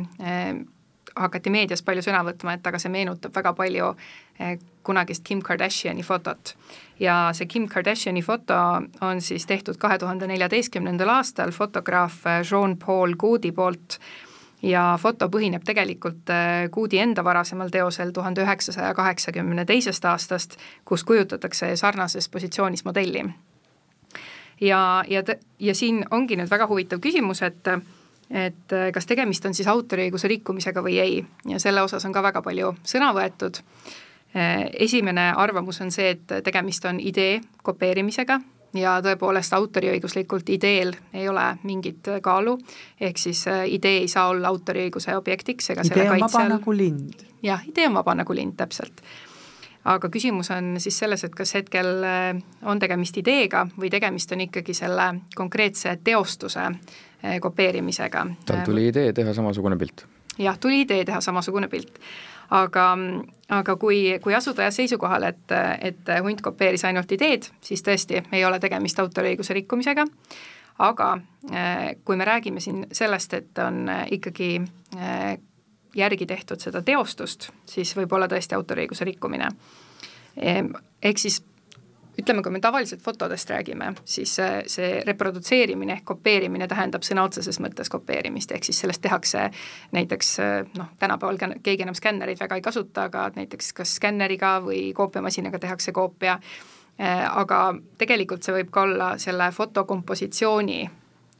Speaker 3: hakati meedias palju sõna võtma, et aga see meenutab väga palju eh, kunagist Kim Kardashini fotot. ja see Kim Kardashini foto on siis tehtud kahe tuhande neljateistkümnendal aastal fotograaf eh, Jean-Paul Goudi poolt ja foto põhineb tegelikult eh, Goudi enda varasemal teosel tuhande üheksasaja kaheksakümne teisest aastast, kus kujutatakse sarnases positsioonis modelli. Ja, ja, ja siin ongi nüüd väga huvitav küsimus, et et äh, kas tegemist on siis autoriõiguse rikkumisega või ei ja selle osas on ka väga palju sõna võetud. Äh, esimene arvamus on see, et tegemist on idee kopeerimisega ja tõepoolest autoriõiguslikult ideel ei ole mingit kaalu, ehk siis äh, idee ei saa olla autoriõiguse objektiks ega
Speaker 4: idee on vaba nagu lind.
Speaker 3: jah, idee on vaba nagu lind, täpselt aga küsimus on siis selles, et kas hetkel on tegemist ideega või tegemist on ikkagi selle konkreetse teostuse Eh, kopeerimisega.
Speaker 2: tal tuli idee teha samasugune pilt?
Speaker 3: jah, tuli idee teha samasugune pilt. aga, aga kui, kui asuda seisukohale, et, et hunt kopeeris ainult ideed, siis tõesti ei ole tegemist autoriõiguse rikkumisega, aga kui me räägime siin sellest, et on ikkagi järgi tehtud seda teostust, siis võib olla tõesti autoriõiguse rikkumine. Ehk siis ütleme, kui me tavaliselt fotodest räägime, siis see, see reprodutseerimine ehk kopeerimine tähendab sõna otseses mõttes kopeerimist, ehk siis sellest tehakse näiteks noh, tänapäeval keegi enam skännereid väga ei kasuta, aga näiteks kas skänneriga või koopiamasinaga tehakse koopia, aga tegelikult see võib ka olla selle fotokompositsiooni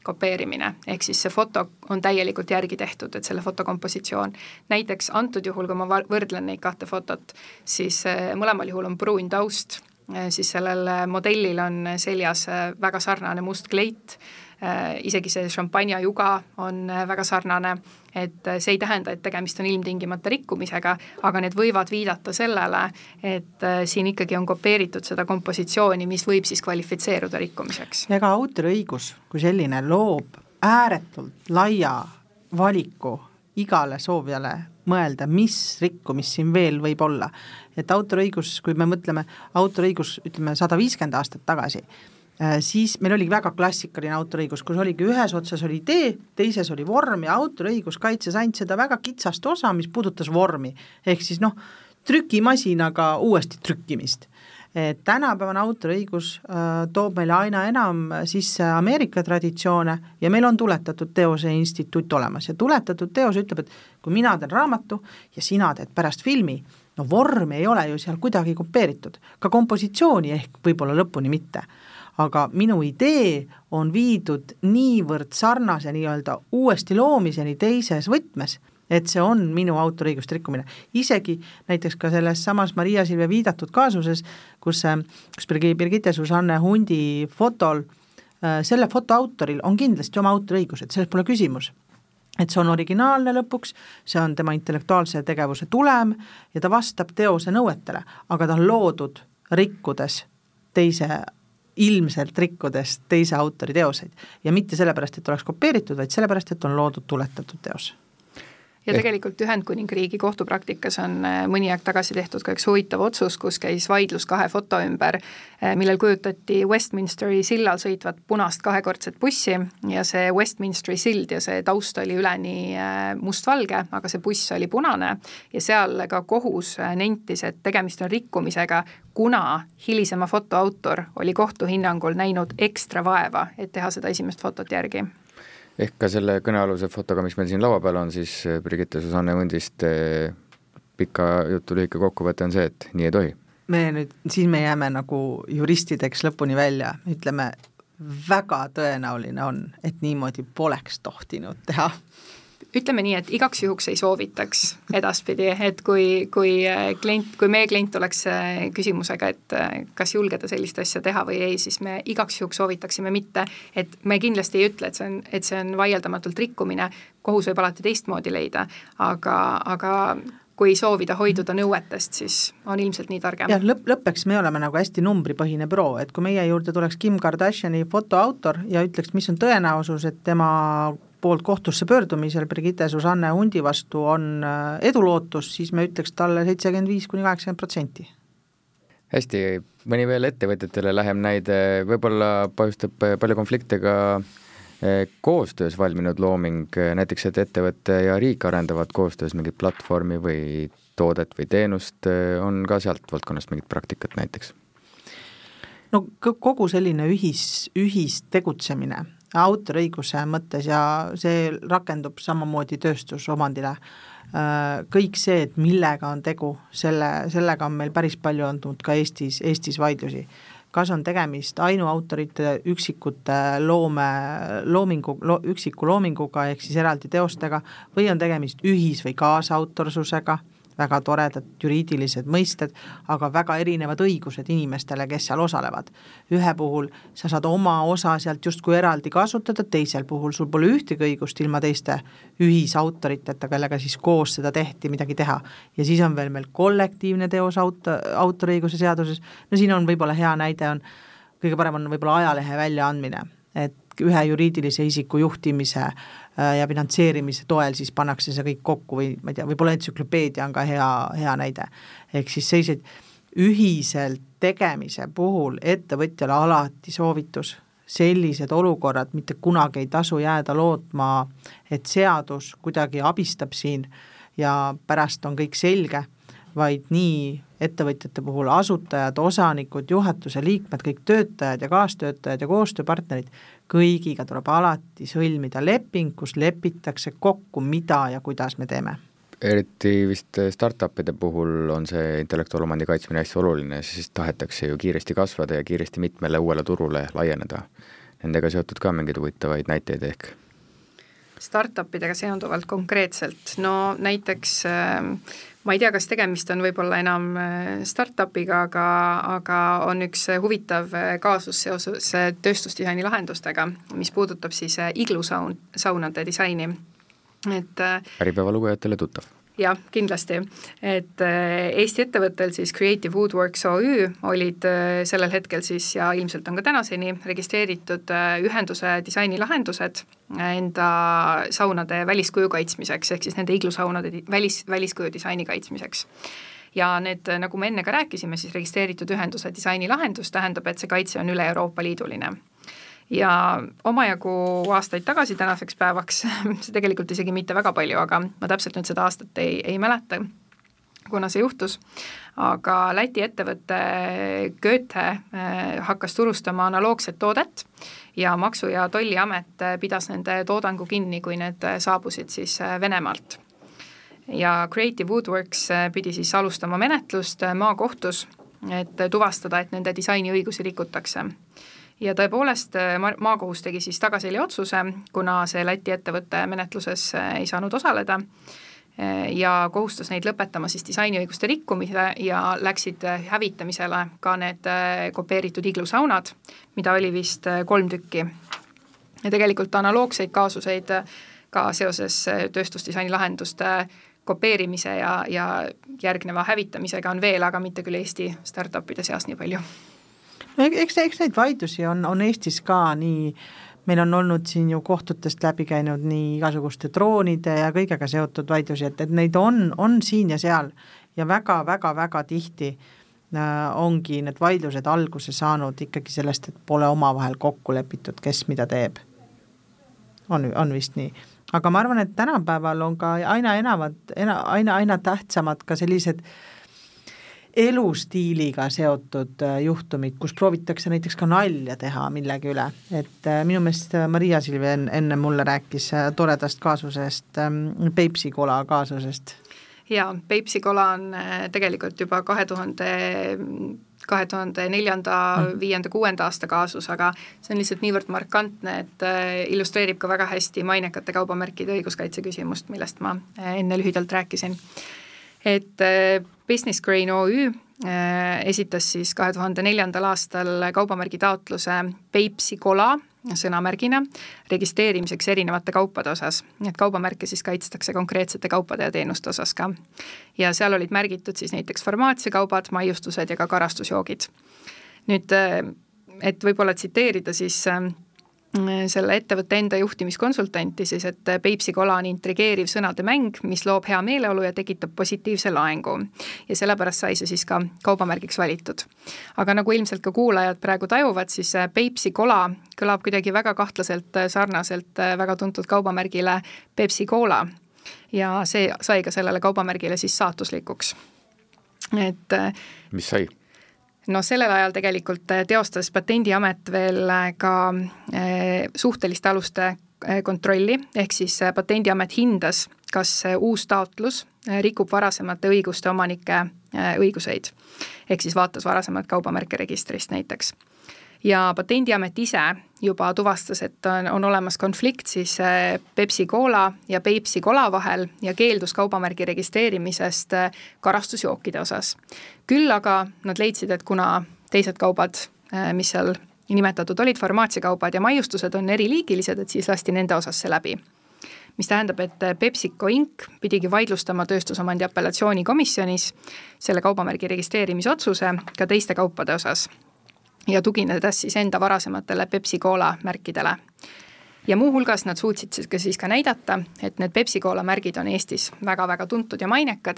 Speaker 3: kopeerimine, ehk siis see foto on täielikult järgi tehtud, et selle fotokompositsioon, näiteks antud juhul, kui ma võrdlen neid kahte fotot, siis mõlemal juhul on pruun taust Äh, siis sellel modellil on seljas äh, väga sarnane must kleit, isegi see šampanja juga on väga sarnane, et see ei tähenda, et tegemist on ilmtingimata rikkumisega, aga need võivad viidata sellele, et siin ikkagi on kopeeritud seda kompositsiooni, mis võib siis kvalifitseeruda rikkumiseks.
Speaker 4: ja ka autoriõigus kui selline loob ääretult laia valiku igale soovijale mõelda, mis rikkumist siin veel võib olla. et autoriõigus, kui me mõtleme autoriõigus, ütleme sada viiskümmend aastat tagasi, äh, siis meil oli väga klassikaline autoriõigus, kus oligi ühes otsas oli idee, teises oli vorm ja autoriõigus kaitses ainult seda väga kitsast osa, mis puudutas vormi. ehk siis noh, trükimasinaga uuesti trükkimist et tänapäevane autoriõigus äh, toob meile aina enam sisse Ameerika traditsioone ja meil on tuletatud teose instituut olemas ja tuletatud teos ütleb, et kui mina teen raamatu ja sina teed pärast filmi, no vormi ei ole ju seal kuidagi kopeeritud, ka kompositsiooni ehk võib-olla lõpuni mitte. Aga minu idee on viidud niivõrd sarnase nii-öelda uuesti loomiseni teises võtmes et see on minu autoriõiguste rikkumine. isegi näiteks ka selles samas Maria Silvia viidatud kaasuses, kus, äh, kus Birgitte Susanne Hundi fotol, äh, selle foto autoril on kindlasti oma autoriõigused, selles pole küsimus et see on originaalne lõpuks, see on tema intellektuaalse tegevuse tulem ja ta vastab teose nõuetele, aga ta on loodud rikkudes teise ilmselt rikkudes teise autori teoseid. Ja mitte sellepärast, et oleks kopeeritud, vaid sellepärast, et on loodud tuletatud teos
Speaker 3: ja tegelikult Ühendkuningriigi kohtupraktikas on äh, mõni aeg tagasi tehtud ka üks huvitav otsus, kus käis vaidlus kahe foto ümber, äh, millel kujutati Westminsteri sillal sõitvat punast kahekordset bussi ja see Westminsteri sild ja see taust oli üleni äh, mustvalge, aga see buss oli punane. Ja seal ka kohus nentis, et tegemist on rikkumisega, kuna hilisema foto autor oli kohtu hinnangul näinud ekstra vaeva, et teha seda esimest fotot järgi
Speaker 2: ehk ka selle kõnealuse fotoga, mis meil siin laua peal on, siis eh, Brigitte Susanne Hundist eh, pika jutu lühike kokkuvõte on see, et nii ei tohi.
Speaker 4: me nüüd, siis me jääme nagu juristideks lõpuni välja, ütleme, väga tõenäoline on, et niimoodi poleks tohtinud teha
Speaker 3: ütleme nii, et igaks juhuks ei soovitaks edaspidi, et kui, kui äh, klient, kui meie klient oleks äh, küsimusega, et äh, kas julgeda sellist asja teha või ei, siis me igaks juhuks soovitaksime mitte, et me kindlasti ei ütle, et see on, et see on vaieldamatult rikkumine, kohus võib alati teistmoodi leida, aga, aga kui soovida hoiduda nõuetest, siis on ilmselt nii targem.
Speaker 4: jah, lõpp, lõppeks me oleme nagu hästi numbripõhine büroo, et kui meie juurde tuleks Kim Kardashini fotoautor ja ütleks, mis on tõenäosus, et tema poolt kohtusse pöördumisel Brigitte Susanne Hundi vastu on äh, edulootus, siis me ütleks talle seitsekümmend viis kuni kaheksakümmend protsenti.
Speaker 2: hästi, mõni veel ettevõtjatele lähem näide, võib-olla põhjustab palju konflikte ka Eh, koostöös valminud looming, näiteks et ettevõte ja riik arendavad koostöös mingit platvormi või toodet või teenust, on ka sealt valdkonnast mingit praktikat näiteks?
Speaker 4: no kogu selline ühis, ühistegutsemine autoriõiguse mõttes ja see rakendub samamoodi tööstusomandile, kõik see, et millega on tegu, selle, sellega on meil päris palju olnud ka Eestis, Eestis vaidlusi. Kas on tegemist ainuautorite üksikute loome, loomingu lo,, üksiku loominguga ehk siis eraldi teostega või on tegemist ühis- või kaasautorsusega väga toredad juriidilised mõisted, aga väga erinevad õigused inimestele, kes seal osalevad. ühe puhul sa saad oma osa sealt justkui eraldi kasutada, teisel puhul sul pole ühtegi õigust ilma teiste ühisautoriteta, kellega siis koos seda tehti, midagi teha. ja siis on veel meil kollektiivne teos auto, autoriõiguse seaduses, no siin on võib-olla hea näide on, kõige parem on võib-olla ajalehe väljaandmine, et ühe juriidilise isiku juhtimise äh, ja finantseerimise toel siis pannakse see kõik kokku või ma ei tea, võib-olla entsüklopeedia on ka hea, hea näide. ehk siis selliseid ühiselt tegemise puhul ettevõtjale alati soovitus, sellised olukorrad mitte kunagi ei tasu jääda lootma, et seadus kuidagi abistab siin ja pärast on kõik selge, vaid nii ettevõtjate puhul asutajad, osanikud, juhatuse liikmed, kõik töötajad ja kaastöötajad ja koostööpartnerid kõigiga tuleb alati sõlmida leping, kus lepitakse kokku, mida ja kuidas me teeme
Speaker 2: eriti vist startup'ide puhul on see intellektuaalomandi kaitsmine hästi oluline, sest tahetakse ju kiiresti kasvada ja kiiresti mitmele uuele turule laieneda. Nendega seotud ka mingeid huvitavaid näiteid ehk?
Speaker 3: Startup idega seonduvalt konkreetselt, no näiteks äh, ma ei tea, kas tegemist on võib-olla enam äh, startup'iga, aga, aga on üks huvitav äh, kaasus seoses äh, tööstusdisaini lahendustega, mis puudutab siis iglusaun, saunade disaini, et
Speaker 2: Äripäeva lugejatele tuttav.
Speaker 3: jah, kindlasti, et äh, Eesti ettevõttel siis Creative Woodworks OÜ olid äh, sellel hetkel siis ja ilmselt on ka tänaseni registreeritud äh, ühenduse disainilahendused enda saunade väliskuju kaitsmiseks, ehk siis nende iglusaunade välis, väliskuju disaini kaitsmiseks. Ja need, nagu me enne ka rääkisime, siis registreeritud ühenduse disainilahendus tähendab, et see kaitse on üle Euroopa Liiduline ja omajagu aastaid tagasi tänaseks päevaks, see tegelikult isegi mitte väga palju, aga ma täpselt nüüd seda aastat ei, ei mäleta, kuna see juhtus, aga Läti ettevõte Goethe eh, hakkas turustama analoogset toodet ja Maksu- ja Tolliamet pidas nende toodangu kinni, kui need saabusid siis eh, Venemaalt. ja Creative Woodworks eh, pidi siis alustama menetlust maakohtus, et tuvastada, et nende disainiõigusi rikutakse. Ja tõepoolest äh, maakohus tegi siis tagaselja otsuse, kuna see Läti ettevõte menetluses ei saanud osaleda ja kohustas neid lõpetama siis disainiõiguste rikkumise ja läksid hävitamisele ka need kopeeritud iglusaunad, mida oli vist kolm tükki. ja tegelikult analoogseid kaasuseid ka seoses tööstusdisaini lahenduste kopeerimise ja, ja järgneva hävitamisega on veel, aga mitte küll Eesti startup'ide seas nii palju
Speaker 4: no eks, eks neid vaidlusi on, on Eestis ka nii, meil on olnud siin ju kohtutest läbi käinud nii igasuguste droonide ja kõigega seotud vaidlusi, et, et neid on, on siin ja seal ja väga-väga-väga tihti äh, ongi need vaidlused alguse saanud ikkagi sellest, et pole omavahel kokku lepitud, kes mida teeb. on, on vist nii aga ma arvan, et tänapäeval on ka aina enamad, aina, aina tähtsamad ka sellised äh, elustiiliga seotud äh, juhtumid, kus proovitakse näiteks ka nalja teha millegi üle, et äh, minu meelest äh, Maria Silvi enne, enne mulle rääkis toredast kaasusest, ähm, Peipsi kola kaasusest.
Speaker 3: jaa, Peipsi kola on tegelikult juba kahe tuhande kahe tuhande neljanda, mm. viienda, kuuenda aasta kaasus, aga see on lihtsalt niivõrd markantne, et illustreerib ka väga hästi mainekate kaubamärkide õiguskaitse küsimust, millest ma enne lühidalt rääkisin et äh, Business Grain OÜ äh, esitas siis kahe tuhande neljandal aastal kaubamärgi taotluse Peipsi kola sõnamärgina registreerimiseks erinevate kaupade osas, et kaubamärke siis kaitstakse konkreetsete kaupade ja teenuste osas ka. ja seal olid märgitud siis näiteks farmaatsiakaubad, maiustused ja ka karastusjoogid. nüüd, et võib-olla tsiteerida siis selle ettevõtte enda juhtimiskonsultanti siis, et Peipsi kola on intrigeeriv sõnade mäng, mis loob hea meeleolu ja tekitab positiivse laengu. ja sellepärast sai see siis ka kaubamärgiks valitud. aga nagu ilmselt ka kuulajad praegu tajuvad, siis Peipsi kola kõlab kuidagi väga kahtlaselt sarnaselt väga tuntud kaubamärgile Pepsi Cola. ja see sai ka sellele kaubamärgile siis saatuslikuks. et
Speaker 2: mis sai?
Speaker 3: No sellel ajal tegelikult äh, teostas Patendiamet veel äh, ka äh, suhteliste aluste kontrolli, ehk siis Patendiamet hindas, kas uus taotlus rikub varasemate õiguste omanike õiguseid. ehk siis vaatas varasemat kaubamärke registrist näiteks ja Patendiamet ise juba tuvastas, et on, on olemas konflikt siis äh, Pepsi Cola ja Peipsi Cola vahel ja keeldus kaubamärgi registreerimisest äh, karastusjookide osas. küll aga nad leidsid, et kuna teised kaubad, äh, mis seal nimetatud olid, farmaatsiakaubad ja maiustused on eriliigilised, et siis lasti nende osas see läbi mis tähendab, et PepsiCo Inc pidigi vaidlustama tööstusomandi apellatsioonikomisjonis selle kaubamärgi registreerimisotsuse ka teiste kaupade osas ja tuginedes siis enda varasematele Pepsi Cola märkidele. ja muuhulgas nad suutsid siis ka siis ka näidata, et need Pepsi Cola märgid on Eestis väga-väga tuntud ja mainekad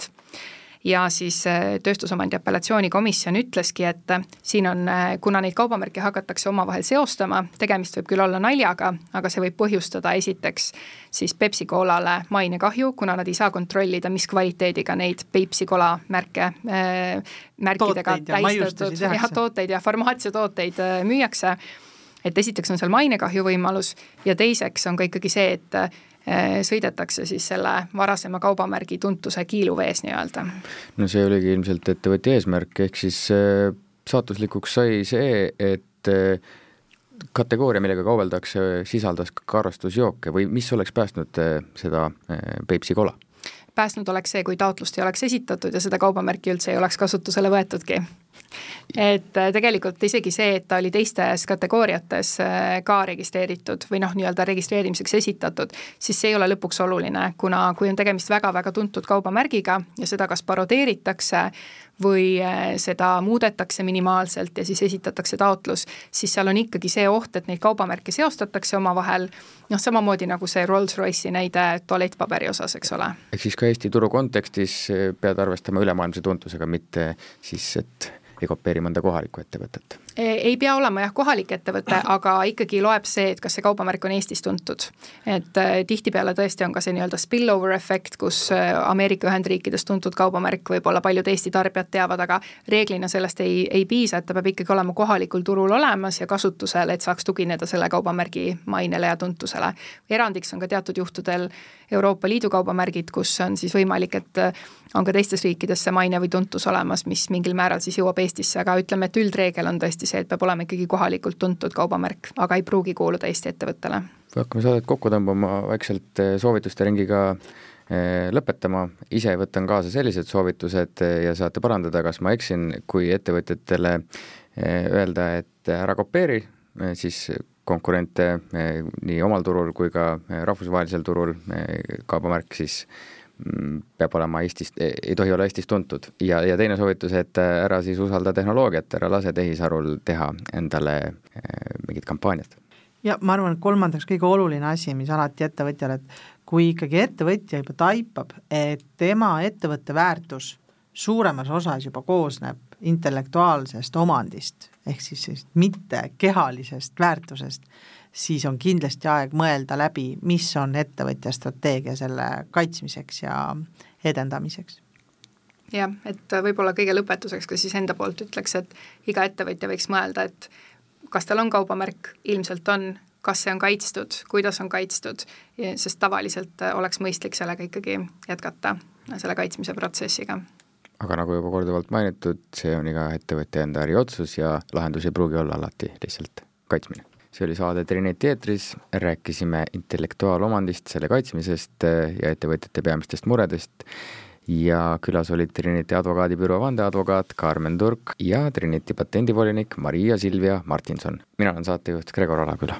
Speaker 3: ja siis äh, Tööstusomandi apellatsioonikomisjon ütleski, et äh, siin on, äh, kuna neid kaubamärke hakatakse omavahel seostama, tegemist võib küll olla naljaga, aga see võib põhjustada esiteks siis Pepsi Colale mainekahju, kuna nad ei saa kontrollida, mis kvaliteediga neid Peipsi Cola märke äh,, märkidega tähistatud ja, tooteid ja farmaatsiatooteid äh, müüakse. Et esiteks on seal mainekahju võimalus ja teiseks on ka ikkagi see, et sõidetakse siis selle varasema kaubamärgi tuntuse kiiluvees nii-öelda.
Speaker 2: no see oligi ilmselt ettevõtja eesmärk, ehk siis eh, saatuslikuks sai see, et eh, kategooria, millega kaubeldakse, sisaldas ka karastusjooke või mis oleks päästnud seda Peipsi kola?
Speaker 3: Päästnud oleks see, kui taotlust ei oleks esitatud ja seda kaubamärki üldse ei oleks kasutusele võetudki. Et äh, tegelikult isegi see, et ta oli teistes kategooriates äh, ka registreeritud või noh, nii-öelda registreerimiseks esitatud, siis see ei ole lõpuks oluline, kuna kui on tegemist väga-väga tuntud kaubamärgiga ja seda kas parodeeritakse või äh, seda muudetakse minimaalselt ja siis esitatakse taotlus, siis seal on ikkagi see oht, et neid kaubamärke seostatakse omavahel, noh samamoodi nagu see Rolls-Royce'i näide tualettpaberi osas, eks ole.
Speaker 2: ehk siis ka Eesti turu kontekstis pead arvestama ülemaailmse tuntusega, mitte siis, et ei kopeeri mõnda kohalikku ettevõtet?
Speaker 3: Ei pea olema jah, kohalik ettevõte, aga ikkagi loeb see, et kas see kaubamärk on Eestis tuntud. et äh, tihtipeale tõesti on ka see nii-öelda spillover efekt, kus äh, Ameerika Ühendriikides tuntud kaubamärk võib-olla paljud Eesti tarbijad teavad, aga reeglina sellest ei, ei piisa, et ta peab ikkagi olema kohalikul turul olemas ja kasutusel, et saaks tugineda selle kaubamärgi mainele ja tuntusele. erandiks on ka teatud juhtudel Euroopa Liidu kaubamärgid, kus on siis võimalik, et äh, on ka teistes riikides see maine või tuntus olemas, mis mingil määral siis jõuab Eestisse, aga ütleme, et üldreegel on tõesti see, et peab olema ikkagi kohalikult tuntud kaubamärk, aga ei pruugi kuuluda Eesti ettevõttele.
Speaker 2: kui hakkame saadet kokku tõmbama, vaikselt eh, soovituste ringiga eh, lõpetama, ise võtan kaasa sellised soovitused eh, ja saate parandada, kas ma eksin, kui ettevõtjatele öelda, et ära kopeeri, siis konkurente nii omal turul kui ka rahvusvahelisel turul, kaubamärk siis peab olema Eestis, ei tohi olla Eestis tuntud ja, ja teine soovitus, et äh, ära siis usalda tehnoloogiat, ära lase tehisarul teha endale äh, mingit kampaaniat.
Speaker 4: ja ma arvan, et kolmandaks kõige oluline asi, mis alati ettevõtjale, et kui ikkagi ettevõtja juba taipab, et tema ettevõtte väärtus suuremas osas juba koosneb intellektuaalsest omandist, ehk siis sellist mitte kehalisest väärtusest, siis on kindlasti aeg mõelda läbi, mis on ettevõtja strateegia selle kaitsmiseks ja edendamiseks.
Speaker 3: Jah, et võib-olla kõige lõpetuseks ka siis enda poolt ütleks, et iga ettevõtja võiks mõelda, et kas tal on kaubamärk, ilmselt on, kas see on kaitstud, kuidas on kaitstud, sest tavaliselt oleks mõistlik sellega ikkagi jätkata, selle kaitsmise protsessiga.
Speaker 2: aga nagu juba korduvalt mainitud, see on iga ettevõtja enda äriotsus ja lahendus ei pruugi olla alati lihtsalt kaitsmine see oli saade Trinity eetris, rääkisime intellektuaalomandist, selle kaitsmisest äh, ja ettevõtjate peamistest muredest. Ja külas olid Trinity advokaadibüroo vandeadvokaat Karmen Turk ja Trinity patendivolinik Maria Silvia Martinson. mina olen saatejuht Gregor Alaküla